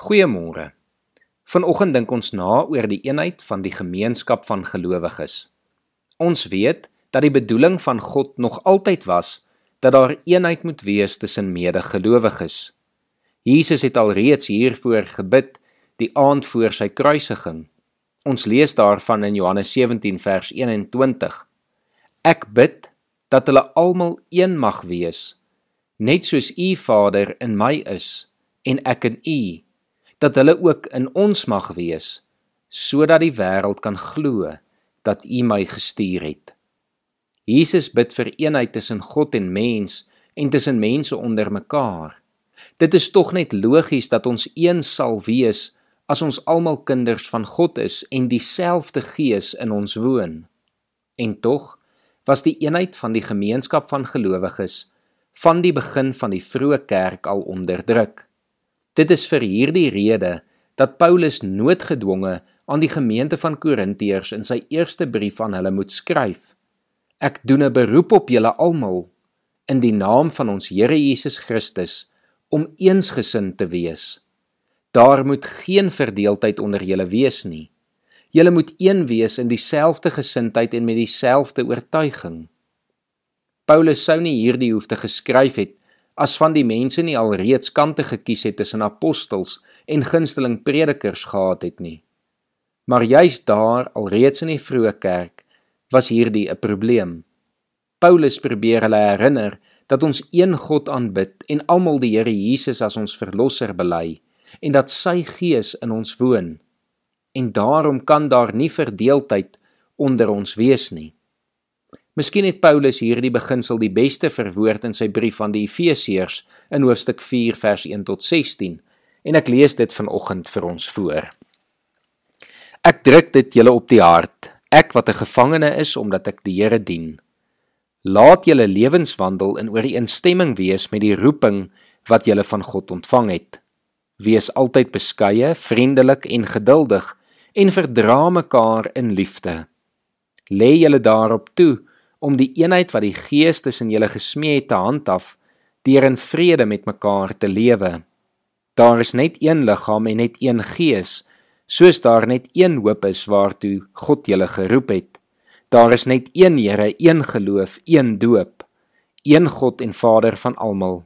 Goeiemôre. Vanoggend dink ons na oor die eenheid van die gemeenskap van gelowiges. Ons weet dat die bedoeling van God nog altyd was dat daar eenheid moet wees tussen medegelowiges. Jesus het alreeds hiervoor gebid die aand voor sy kruisiging. Ons lees daarvan in Johannes 17 vers 21. Ek bid dat hulle almal een mag wees, net soos U Vader in my is en ek in U, dat hulle ook in ons mag wees, sodat die wêreld kan glo dat U my gestuur het. Jesus bid vir eenheid tussen God en mens en tussen mense onder mekaar. Dit is tog net logies dat ons een sal wees as ons almal kinders van God is en dieselfde Gees in ons woon. En tog was die eenheid van die gemeenskap van gelowiges van die begin van die vroeë kerk al onderdruk. Dit is vir hierdie rede dat Paulus noodgedwonge aan die gemeente van Korintiërs in sy eerste brief aan hulle moet skryf. Ek doen 'n beroep op julle almal in die naam van ons Here Jesus Christus om eensgesind te wees. Daar moet geen verdeeldheid onder julle wees nie. Julle moet een wees in dieselfde gesindheid en met dieselfde oortuiging. Paulus sou nie hierdie hoefte geskryf het as van die mense nie alreeds kante gekies het tussen apostels en gunsteling predikers gehad het nie. Maar juis daar alreeds in die vroeë kerk was hierdie 'n probleem. Paulus probeer hulle herinner dat ons een God aanbid en almal die Here Jesus as ons verlosser bely en dat sy gees in ons woon. En daarom kan daar nie verdeeldheid onder ons wees nie. Miskien het Paulus hierdie beginsel die beste verwoord in sy brief aan die Efesiërs in hoofstuk 4 vers 1 tot 16 en ek lees dit vanoggend vir ons voor. Ek druk dit julle op die hart, ek wat 'n gevangene is omdat ek die Here dien. Laat julle lewenswandel in ooreenstemming wees met die roeping wat julle van God ontvang het. Wees altyd beskeie, vriendelik en geduldig en verdra mekaar in liefde. Lê julle daarop toe om die eenheid wat die Gees tussen julle gesmee het te handhaaf, deur in vrede met mekaar te lewe. Daar is net een liggaam en net een Gees, soos daar net een hoop is waartoe God julle geroep het. Daar is net een Here, een geloof, een doop, een God en Vader van almal.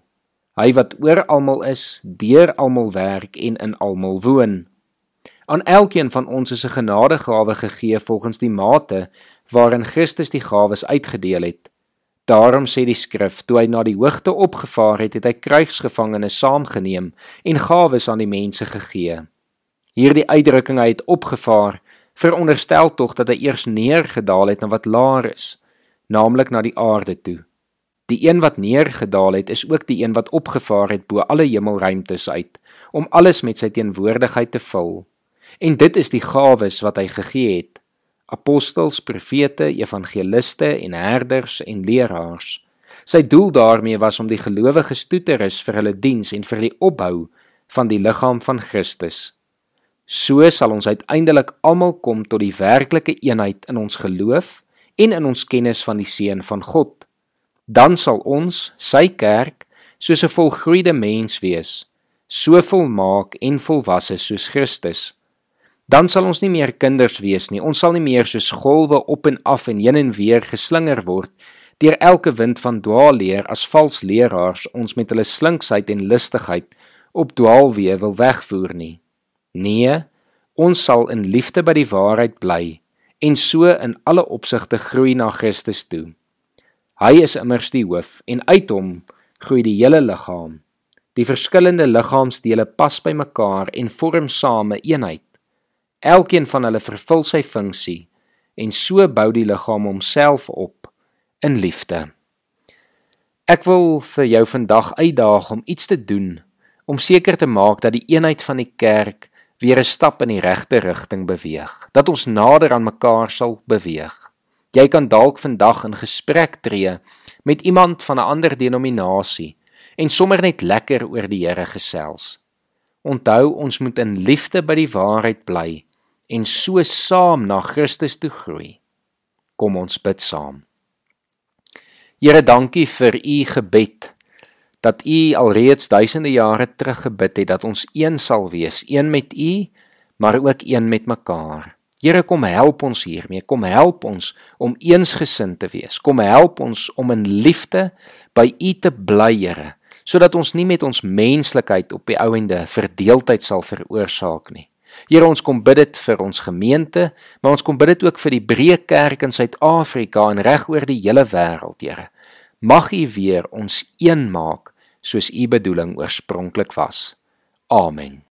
Hy wat oor almal is, deur almal werk en in almal woon. Aan elkeen van ons is 'n genadegawe gegee volgens die mate waarin Christus die gawes uitgedeel het. Daarom sê die skrif, toe hy na die hoogte opgevaar het, het hy kruisgevangenes saamgeneem en gawes aan die mense gegee. Hierdie uitdrukking hy het opgevaar, veronderstel tog dat hy eers neergedaal het na wat laer is, naamlik na die aarde toe. Die een wat neergedaal het, is ook die een wat opgevaar het bo alle hemelruimtes uit, om alles met sy teenwoordigheid te vul. En dit is die gawes wat hy gegee het: apostels, profete, evangeliste en herders en leraars. Sy doel daarmee was om die gelowiges toe te rus vir hulle diens en vir die opbou van die liggaam van Christus. So sal ons uiteindelik almal kom tot die werklike eenheid in ons geloof en in ons kennis van die seun van God. Dan sal ons, sy kerk, soos 'n volgroeide mens wees, so volmaak en volwasse soos Christus dan sal ons nie meer kinders wees nie. Ons sal nie meer soos golwe op en af en heen en weer geslinger word deur elke wind van dwaalleer as vals leraars ons met hulle slinksheid en listigheid op dwaalweë wil wegvoer nie. Nee, ons sal in liefde by die waarheid bly en so in alle opsigte groei na Christus toe. Hy is immers die hoof en uit hom groei die hele liggaam. Die verskillende liggaamsdele pas by mekaar en vorm same eenheid. Elkeen van hulle vervul sy funksie en so bou die liggaam homself op in liefde. Ek wil vir jou vandag uitdaag om iets te doen om seker te maak dat die eenheid van die kerk weer 'n stap in die regte rigting beweeg, dat ons nader aan mekaar sal beweeg. Jy kan dalk vandag in gesprek tree met iemand van 'n ander denominasie en sommer net lekker oor die Here gesels. Onthou, ons moet in liefde by die waarheid bly en so saam na Christus toe groei. Kom ons bid saam. Here, dankie vir u gebed dat U alreeds duisende jare terug gebid het dat ons een sal wees, een met U, maar ook een met mekaar. Here kom help ons hiermee. Kom help ons om eensgesind te wees. Kom help ons om in liefde by U te bly, Here, sodat ons nie met ons menslikheid op die ouende verdeeldheid sal veroorsaak nie. Here ons kom bid dit vir ons gemeente, maar ons kom bid dit ook vir die breë kerk in Suid-Afrika en reg oor die hele wêreld, Here. Mag U weer ons een maak soos U bedoeling oorspronklik was. Amen.